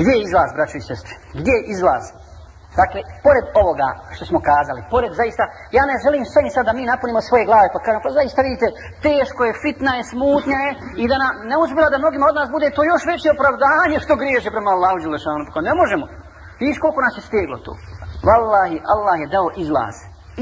Gdje je izlaz, braćo i sestre? Gdje je izlaz? Dakle, pored ovoga što smo kazali, pored zaista, ja ne želim sve sad da mi napunimo svoje glave, pa kažem, pa zaista vidite, teško je, fitna je, smutnja je, i da na, ne uzbira da mnogima od nas bude to još veće opravdanje što griješe prema Allahu Đelešanu, pa ne možemo. Viš koliko nas je steglo tu. Wallahi, Allah je dao izlaz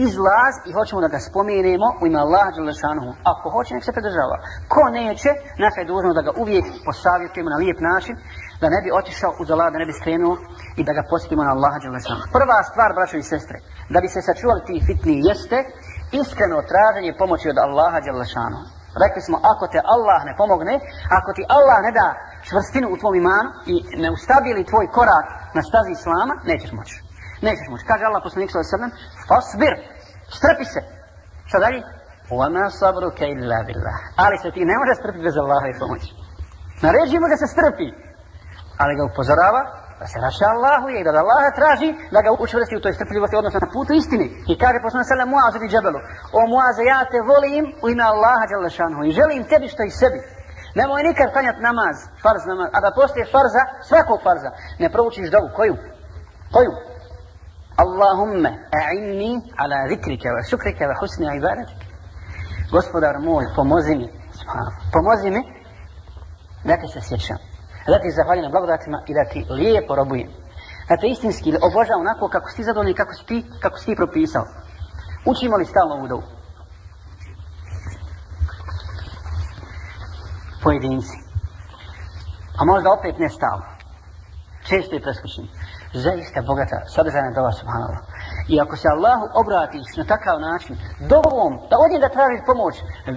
izlaz i hoćemo da ga spomenemo u ime Allaha Đelešanuhu. Ako hoće, nek se predržava. Ko neće, naša je dužnost da ga uvijek posavjetujemo na lijep način, da ne bi otišao u zala, da ne bi skrenuo i da ga posjetimo na Allaha Đelešanuhu. Prva stvar, braćo i sestre, da bi se sačuvali ti fitni jeste iskreno traženje pomoći od Allaha Đelešanuhu. Rekli smo, ako te Allah ne pomogne, ako ti Allah ne da čvrstinu u tvom imanu i ne ustabili tvoj korak na stazi Islama, nećeš moći nećeš moći. Kaže Allah poslanik sallallahu alejhi ve sellem: "Fasbir." Strpi se. Šta dalje? "Wa ma sabruka illa billah." Ali se ti ne možeš strpiti bez Allaha i pomoći. Naređuje mu da se strpi. Ali ga upozorava da se raša Allahu i da Allaha traži da ga učvrsti u toj strpljivosti odnosno na putu istini. I kaže poslanik sallallahu alejhi ve sellem: "Muazi džebelu." O Muaze, ja te volim u ime Allaha dželle i želim tebi što i sebi. Nemoj nikad klanjati namaz, farz namaz, a da poslije farza, svakog farza, ne proučiš dovu. Koju? Koju? اللهم أعني على ذكرك وشكرك وحسن عبادتك Gospodar moj, pomozi mi, pomozi mi da te se sjećam, da ti zahvalim na blagodatima i da ti lijepo robujem. Da te istinski obožavam onako kako si zadovoljni i kako si ti, kako si ti propisao. Učimo li stalno ovu dovu? Pojedinci. A možda opet ne stalno često i preskućni. Zaista bogata, sadržana dova, subhanallah. I ako se Allahu obratiš na takav način, dovom, da odjem da tražiš pomoć,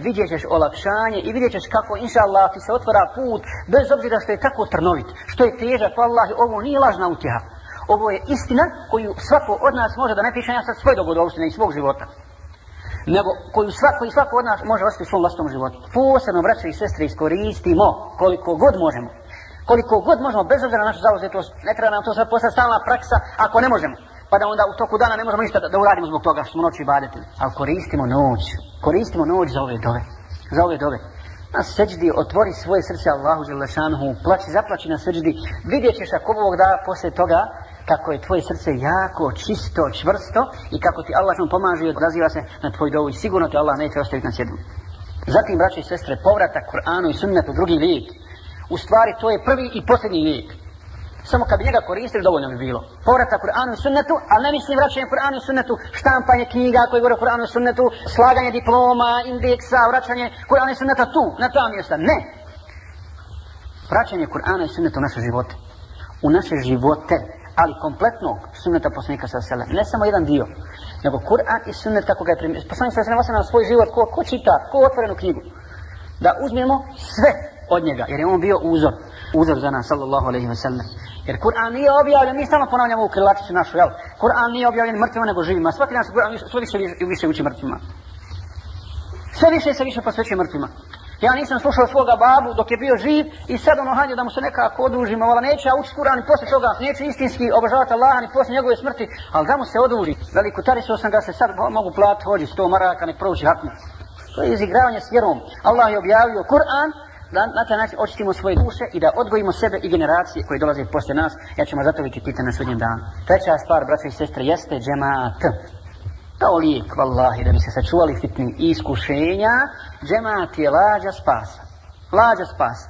vidjet ćeš olakšanje i vidjet ćeš kako, inša Allah, ti se otvara put, bez obzira što je tako trnovit, što je težak, Allah, ovo nije lažna utjeha. Ovo je istina koju svako od nas može da ne piše, ja sad svoj dogodovštine i svog života nego koju svako i svako od nas može ostaviti u svom vlastnom životu. Posebno, braće i sestre, iskoristimo koliko god možemo koliko god možemo, bez obzira na našu zauzetost, ne treba nam to sad postati stalna praksa, ako ne možemo. Pa da onda u toku dana ne možemo ništa da, da uradimo zbog toga što smo noći ibadetili. Ali koristimo noć, koristimo noć za ove dove, za ove dove. Na seđdi otvori svoje srce Allahu Đelešanuhu, plaći, zaplaći na seđdi, vidjet ćeš ako Bog da posle toga, kako je tvoje srce jako čisto, čvrsto i kako ti Allah nam pomaže i odaziva se na tvoj dovu i sigurno te Allah neće ostaviti na sjedlu. Zatim, braće i sestre, povratak Kur'anu i sunnetu, drugi vijek, U stvari to je prvi i posljednji lijek. Samo kad bi njega koristili, dovoljno bi bilo. Povratak Kur'anu i sunnetu, ali ne mislim vraćanje Kur'anu i sunnetu, štampanje knjiga koje govore Kur'anu i sunnetu, slaganje diploma, indeksa, vraćanje Kur'anu i sunneta tu, na to mjesto. Ne! Vraćanje Kur'ana i sunneta u naše živote. U naše živote, ali kompletno sunneta poslanika sa sele. Ne samo jedan dio, nego Kur'an i sunnet kako ga je primio. Poslanik sa sele na svoj život, ko, ko čita, ko otvorenu knjigu. Da uzmemo sve od njega, jer je on bio uzor, uzor za nas, sallallahu alaihi wasallam. Jer Kur'an nije objavljen, mi stalno ponavljamo u krilaticu našu, jel? Kur'an nije objavljen mrtvima nego živima. Svaki dan se Kur'an sve više, više uči mrtvima. Sve više se više posveće mrtvima. Ja nisam slušao svoga babu dok je bio živ i sad ono hanje da mu se nekako odužimo, ali neće ja učiti Kur'an i posle toga neće istinski obožavati Allaha ni posle njegove smrti, ali da mu se oduži. Veliku tarisu sam ga se sad mogu platiti, hođi sto maraka, ne prouči hatno. To je izigravanje s vjerom. Allah je objavio Kur'an, da na taj način očistimo svoje duše i da odgojimo sebe i generacije koje dolaze poslije nas, ja ćemo zato biti tita na sudnjem danu. Treća stvar, braćo i sestre, jeste džemat. To lijek, vallahi, da bi se sačuvali fitnim iskušenja, džemat je lađa spasa. Lađa spasa.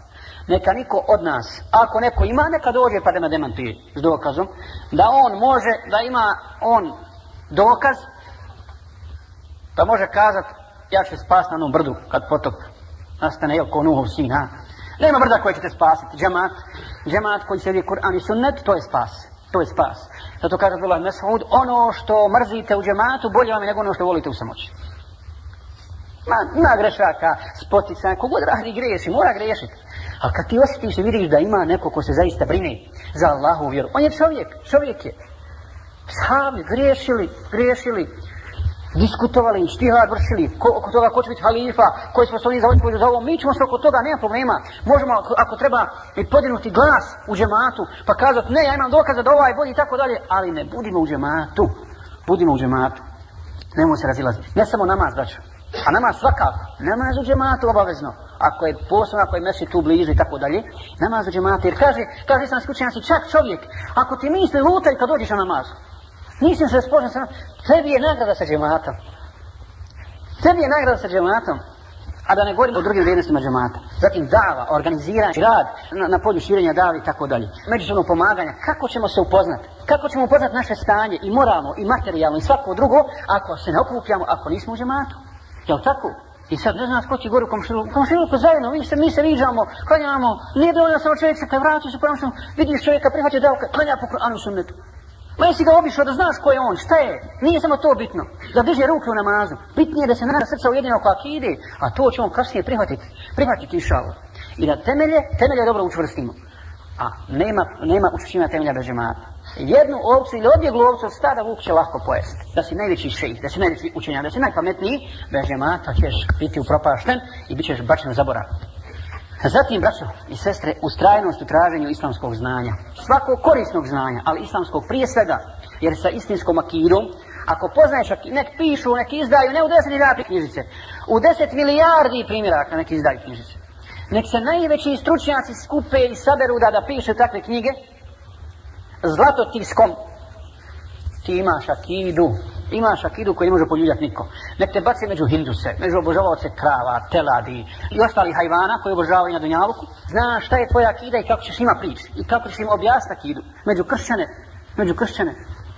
Neka niko od nas, ako neko ima, neka dođe pa da me demantuje s dokazom, da on može, da ima on dokaz, da može kazat, ja ću spas na onom brdu kad potop nastane jel ko nuhov sin, ha? Nema brda koje ćete spasiti, džemat, džemat koji se vije Kur'an i sunnet, to je spas, to je spas. Zato kaže Abdullah Mas'ud, ono što mrzite u džematu, bolje vam je nego ono što volite u samoći. Ma, ima grešaka, spotica, kogod radi greši, mora grešiti. Ali kad ti osjetiš i vidiš da ima neko ko se zaista brine za Allahu vjeru, on je čovjek, čovjek je. Sami grešili, grešili, diskutovali i štihad vršili, ko, oko toga ko će biti halifa, koji smo se za ovdje za ovom, mi ćemo se oko toga, nema problema. Možemo, ako, ako treba, i podinuti glas u džematu, pa kazati, ne, ja imam dokaza da ovaj bolji i tako dalje, ali ne, budimo u džematu, budimo u džematu, nemo se razilaziti. Ne samo namaz, braću, a namaz svakako, namaz u džematu obavezno, ako je posao, ako je mesi tu blizu i tako dalje, namaz u džematu, jer kaže, kaže sam skučenjaci, čak čovjek, ako ti misli lutaj kad dođeš na namazu, Nisam se spožen sa Tebi je nagrada sa džematom. Tebi je nagrada sa džematom. A da ne govorim o drugim vrijednostima džemata. Zatim dava, organiziranje, rad na, na polju širenja davi i tako dalje. Međusobno pomaganja. Kako ćemo se upoznati? Kako ćemo upoznati naše stanje i moralno i materijalno i svako drugo ako se ne okupljamo, ako nismo u džematu? Jel tako? I sad ne znam ko će gori u komšiluku. Komšiluku zajedno, vi se, mi se viđamo, klanjamo. Nije dovoljno samo čovjek se te vraća, se pravšamo. Vidiš čovjeka, prihvaća davka, klanja pokro, ali u sunnetu. Ma jesi ga obišao da znaš ko je on, šta je? Nije samo to bitno. Da diže ruke u namazu. Bitnije da se nana srca ujedine oko akide, a to će on kasnije prihvatiti. Prihvatiti išao. I da temelje, temelje dobro učvrstimo. A nema, nema učvrstima temelja bez žemata. Jednu ovcu ili odbjeglu ovcu od stada vuk će lahko pojesti. Da si najveći šejih, da si najveći učenjan, da si najpametniji, bez žemata ćeš biti upropašten i bit ćeš bačen zaborav. Zatim, braćo i sestre, ustrajnost u traženju islamskog znanja. Svakog korisnog znanja, ali islamskog prije svega. Jer sa istinskom akidom, ako poznaješ, nek pišu, nek izdaju, ne u deset milijardi knjižice, u deset milijardi primjeraka nek izdaju knjižice. Nek se najveći stručnjaci skupe i saberu da da piše takve knjige, zlatotiskom ti imaš akidu, imaš akidu koju ne može poljuljati niko. Nek te baci među hinduse, među obožavavce krava, teladi i ostali hajvana koji obožavaju na Dunjavuku. Znaš šta je tvoja akida i kako ćeš ima prič i kako ćeš im objasniti akidu. Među kršćane, među kršćane.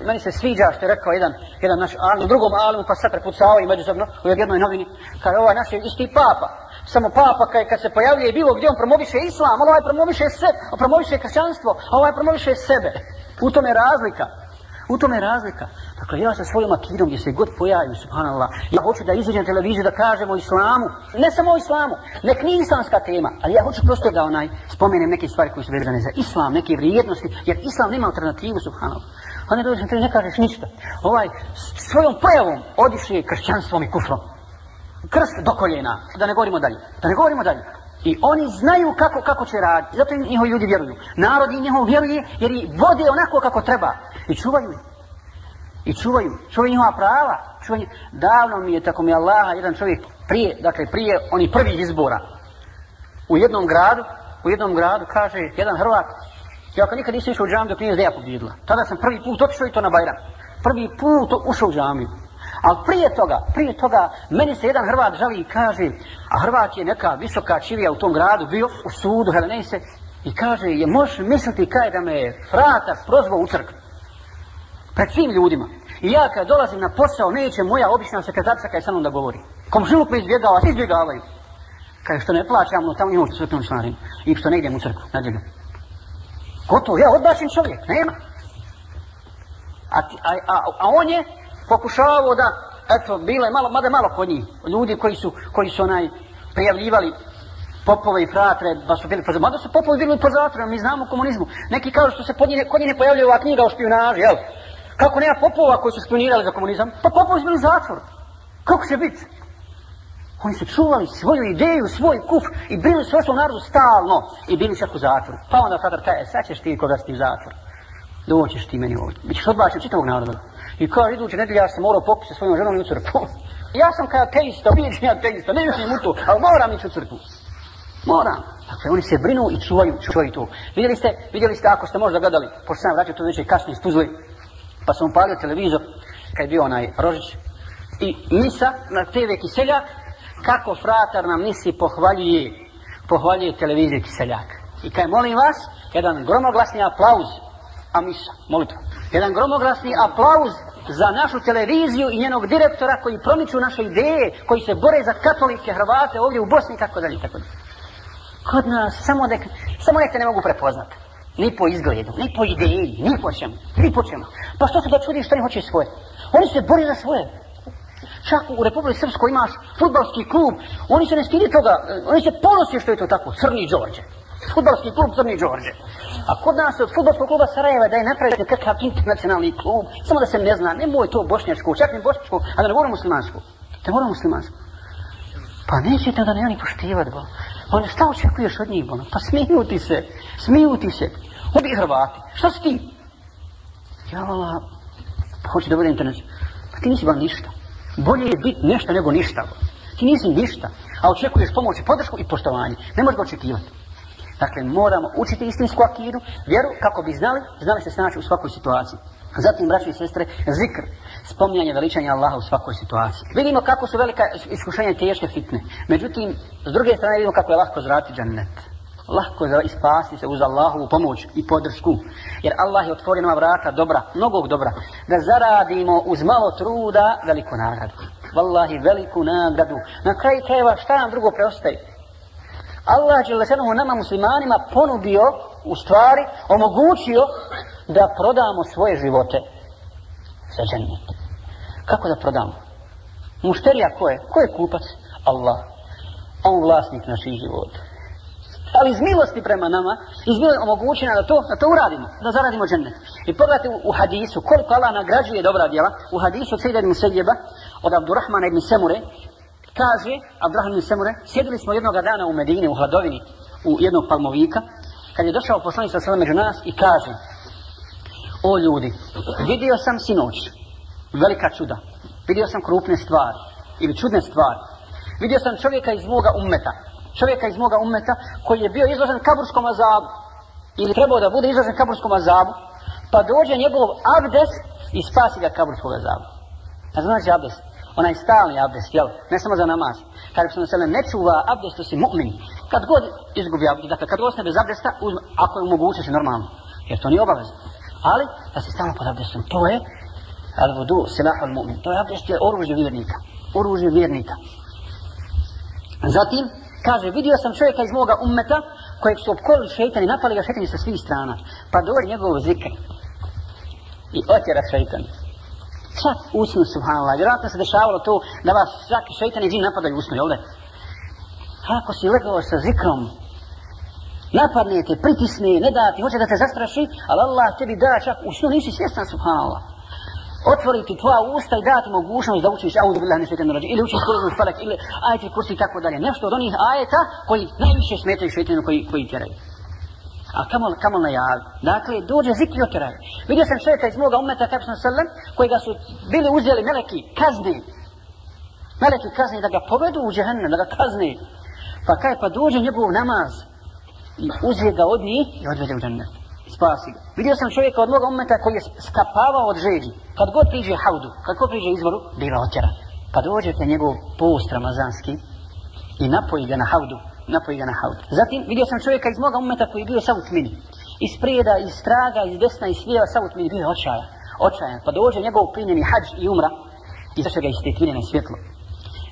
Meni se sviđa što je rekao jedan, jedan naš alim, drugom alimu pa sad prepucavaju međusobno u jednoj novini. Kada ovaj naš je isti papa, samo papa kaj, kad se pojavljuje bilo gdje on promoviše islam, ovaj promoviše sve, promoviše kršćanstvo, a ovaj promoviše sebe. U tome je razlika. U tome je razlika. Dakle, ja sa svojom akidom, gdje se god pojavim, subhanallah, ja hoću da izađem televiziju da kažem o islamu. Ne samo o islamu, nek nije islamska tema, ali ja hoću prosto da onaj, spomenem neke stvari koje su vezane za islam, neke vrijednosti, jer islam nema alternativu, subhanallah. A ne dođeš na ne kažeš ništa. Ovaj, svojom pojavom odišuje kršćanstvom i kufrom. Krst do koljena, da ne govorimo dalje, da ne govorimo dalje. I oni znaju kako, kako će raditi, zato im njihovi ljudi vjeruju. Narod im njihovo vjeruje jer ih vode onako kako treba. I čuvaju ih. I čuvaju. Čuvaju njihova prava. Čuvaju. Davno mi je, tako mi je Allaha, jedan čovjek prije, dakle prije onih prvih izbora. U jednom gradu, u jednom gradu, kaže jedan Hrvat. Ja kad nikad nisam išao u džamiju, dok nije zdeja pobjedila. Tada sam prvi put otišao i to na Bajram. Prvi put ušao u džamiju. Ali prije toga, prije toga, meni se jedan Hrvat žali i kaže, a Hrvat je neka visoka čivija u tom gradu bio, u sudu Helenese, i kaže, je možeš misliti kaj da me frata prozvao u crkvu pred svim ljudima. I ja kad dolazim na posao, neće moja obična sekretarca kaj sa mnom da govori. Komšiluk me izbjegava, svi izbjegavaju. Kaj što ne plaćam, no tamo imam svetnom članim. I što ne idem u crkvu, na njega. Gotovo, ja odbačim čovjek, nema. A, a, a, a on je pokušavao da, eto, bilo je malo, mada malo kod njih, ljudi koji su, koji su onaj, prijavljivali popove i fratre, ba pa su bili pozatrani, mada su popovi bili pozatrani, mi znamo komunizmu. Neki kažu što se pod njih, kod njih ne pojavljaju ova knjiga o špionaži, jel? Kako nema popova koji su spionirali za komunizam? Pa popovi su bili zatvor. Kako će biti? Oni su čuvali svoju ideju, svoj kuf i bili su osnovu narodu stalno i bili su u zatvor. Pa onda Fadar kaže, e, sad ćeš ti koga ti u zatvor. Doćeš ti meni ovdje. Bićeš odbačen čitavog naroda. I kao iduće nedelje ja sam morao pokupiti sa svojom ženom i u crpu. ja sam kao teista, ubijeći ja teista, ne mislim u to, ali moram ići u crpu. Moram. Dakle, oni se brinu i čuvaju, čuvaju to. Vidjeli ste, vidjeli ste, ako ste možda gledali, pošto sam vraćao to neće kasnije iz Tuzli, pa sam upalio televizor kad je bio onaj Rožić i misa na TV Kiseljak kako fratar nam misli pohvaljuje pohvaljuje televizor Kiseljak i kaj molim vas jedan gromoglasni aplauz a misa, molitva jedan gromoglasni aplauz za našu televiziju i njenog direktora koji promiču naše ideje, koji se bore za katolike Hrvate ovdje u Bosni i tako dalje i tako dalje. Kod nas samo nek, samo nek te ne mogu prepoznati ni po izgledu, ni po ideji, ni po čemu, ni po čemu. Pa što se da čudiš što ne hoće svoje? Oni se bore za svoje. Čak u Republike Srpskoj imaš futbalski klub, oni se ne stidi toga, e, oni se ponose što je to tako, Crni Đorđe. Futbalski klub Crni Đorđe. A kod nas od futbalskog kluba Sarajeva da je napravljen kakav internacionalni klub, samo da se ne zna, nemoj to bošnjačko, čak ni bošnjačko, a da ne govorim muslimansko. Da govorim muslimansko. Pa nećete da ne oni poštivati, bo. Oni, pa šta očekuješ od njih, bo? Pa smiju ti se, smiju ti se. Obi Hrvati. Šta s tim? Ja vala, pa hoću da budem te nazivu. Pa ti nisi ba ništa. Bolje je biti nešto nego ništa. Ti nisi ništa. A očekuješ pomoć i podršku i poštovanje. Ne možeš ga očekivati. Dakle, moramo učiti istinsku akidu, vjeru, kako bi znali, znali se snaći u svakoj situaciji. Zatim, braći i sestre, zikr, spominjanje veličanja Allaha u svakoj situaciji. Vidimo kako su velika iskušenja teške fitne. Međutim, s druge strane vidimo kako je lahko zrati džennet lahko za ispasti se uz Allahovu pomoć i podršku. Jer Allah je otvorio nama vrata dobra, mnogog dobra, da zaradimo uz malo truda veliku nagradu. Wallahi veliku nagradu. Na kraju kajeva šta nam drugo preostaje? Allah je lesenuhu nama muslimanima ponudio, u stvari, omogućio da prodamo svoje živote. Sveđenje. Kako da prodamo? Mušterija ko je? Ko je kupac? Allah. On vlasnik naših života ali iz milosti prema nama, iz milosti omogućena da to, da to uradimo, da zaradimo džennet. I pogledajte u, u hadisu, koliko Allah nagrađuje dobra djela, u hadisu od Sejda ibn Sejjeba, od Abdurrahmana ibn Semure, kaže, Abdurrahman ibn Semure, sjedili smo jednoga dana u Medini, u hladovini, u jednog palmovika, kad je došao poslanik sa među nas i kaže, o ljudi, vidio sam sinoć, velika čuda, vidio sam krupne stvari, ili čudne stvari, vidio sam čovjeka iz moga ummeta, čovjeka iz moga umeta koji je bio izložen kaburskom azabu ili trebao da bude izložen kaburskom azabu pa dođe njegov abdes i spasi ga kaburskog azabu. A znači abdes, onaj stalni abdest, jel? Ne samo za namaz. Kada bi se na sebe ne čuva abdest, to si mu'min. Kad god izgubi abdest, dakle kad ostane bez abdesta, uzme, ako je moguće, se normalno. Jer to nije obavezno. Ali, da si stalno pod abdestom, to je al vodu silah al mu'min. To je abdest, je oružje vjernika. Oružje vjernika. Zatim, Kaže, vidio sam čovjeka iz moga ummeta, kojeg su opkolili šeitani, napali ga šeitani sa svih strana. Pa dovolj njegov zikr. I otjera šeitan. Čak usnu, subhanallah. Vjerojatno se dešavalo to da vas svaki šeitan i džin napadaju usnu, jel da? Ako si legao sa zikrom, napadne te, pritisne, ne da ti hoće da te zastraši, ali Allah tebi da čak usnu, nisi svjestan, subhanallah otvoriti tvoja usta i dati mogućnost da učiš audu billahi nešto jedno ili učiš kurzu falak ili ajeti kursi i tako dalje. Nešto od onih ajeta koji najviše smetaju šeitanu koji, koji tjeraju. A kamo, kamo na jav? Dakle, dođe zik i otjeraju. Vidio sam šeita iz moga umeta Kapsan Selem koji ga su bili uzeli meleki kazni. Meleki kazni da ga povedu u džehenne, da ga kazni. Pa kaj, pa dođe njegov namaz i uzije ga od njih i odvede u džennet spasi ga. Vidio sam čovjeka od moga umeta koji je skapavao od žeđi. Kad god priđe haudu, kad god priđe izvoru, biva otjera. Pa dođe na njegov post ramazanski i napoji ga na haudu, napoji ga na haudu. Zatim vidio sam čovjeka iz moga umeta koji je bio sa utmini. Iz prijeda, iz straga, iz desna, iz svijeva sa utmini, bio je očajan. Očajan. Pa dođe njegov plinjeni hađ i umra i zašto ga istetvine na svjetlo.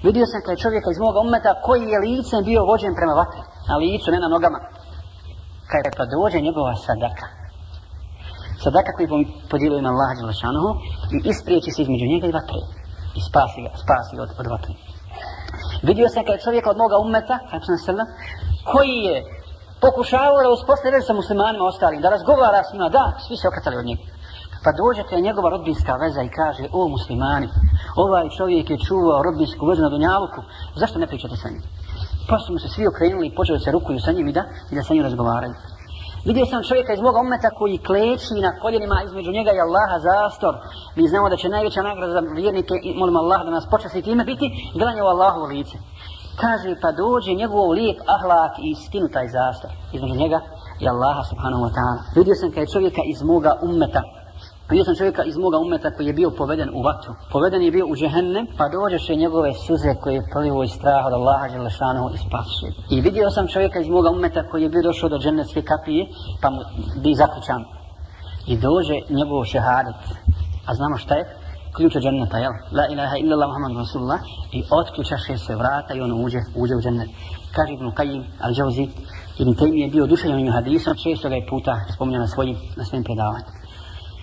Vidio sam taj čovjeka iz moga umeta koji je licem bio vođen prema vatre. Na licu, ne na nogama kada pa dođe njegova sadaka. Sadaka koji podijeluje na Allah Đelešanohu i ispriječi se između njega i vatre. I spasi ga, spasi ga od, od vatre. Vidio sam kada čovjeka od moga ummeta, sallam, koji je pokušavao da uspostavio sa muslimanima ostalim, da razgovara s njima, da, svi se okratali od njega. Pa dođete njegova rodbinska veza i kaže, o muslimani, ovaj čovjek je čuvao rodbinsku vezu na Dunjavuku, zašto ne pričate sa njim? Pa su mu se svi okrenuli i počeli se rukuju sa njim i da, i da sa njim razgovaraju. Vidio sam čovjeka iz moga umeta koji kleči na koljenima između njega i Allaha zastor. Mi znamo da će najveća nagrada za vjernike, molim Allah da nas počasti time biti, gledanje u Allahu lice. Kaže, pa dođe njegov lijep ahlak i stinu taj zastor između njega i Allaha subhanahu wa ta'ala. Vidio sam kaj čovjeka iz moga umeta Vidio sam čovjeka iz moga umeta koji je bio poveden u vatru. Poveden je bio u džehennem, pa dođeše njegove suze koje je plivo iz straha od Allaha Đelešanohu i spasu. I vidio sam čovjeka iz moga umeta koji je bio došao do džennetske kapije, pa mu bi zaključan. I dođe njegov šehadet. A znamo šta je? Ključ od dženneta, jel? La ilaha illallah Muhammad Rasulullah. I otključaše se vrata i on uđe, uđe u džennet. Kaže Ibn Qajim, al džavzi, Ibn Taymi je bio dušanjom i hadisom, često ga je puta spominjao na svojim, na svojim predavanjima.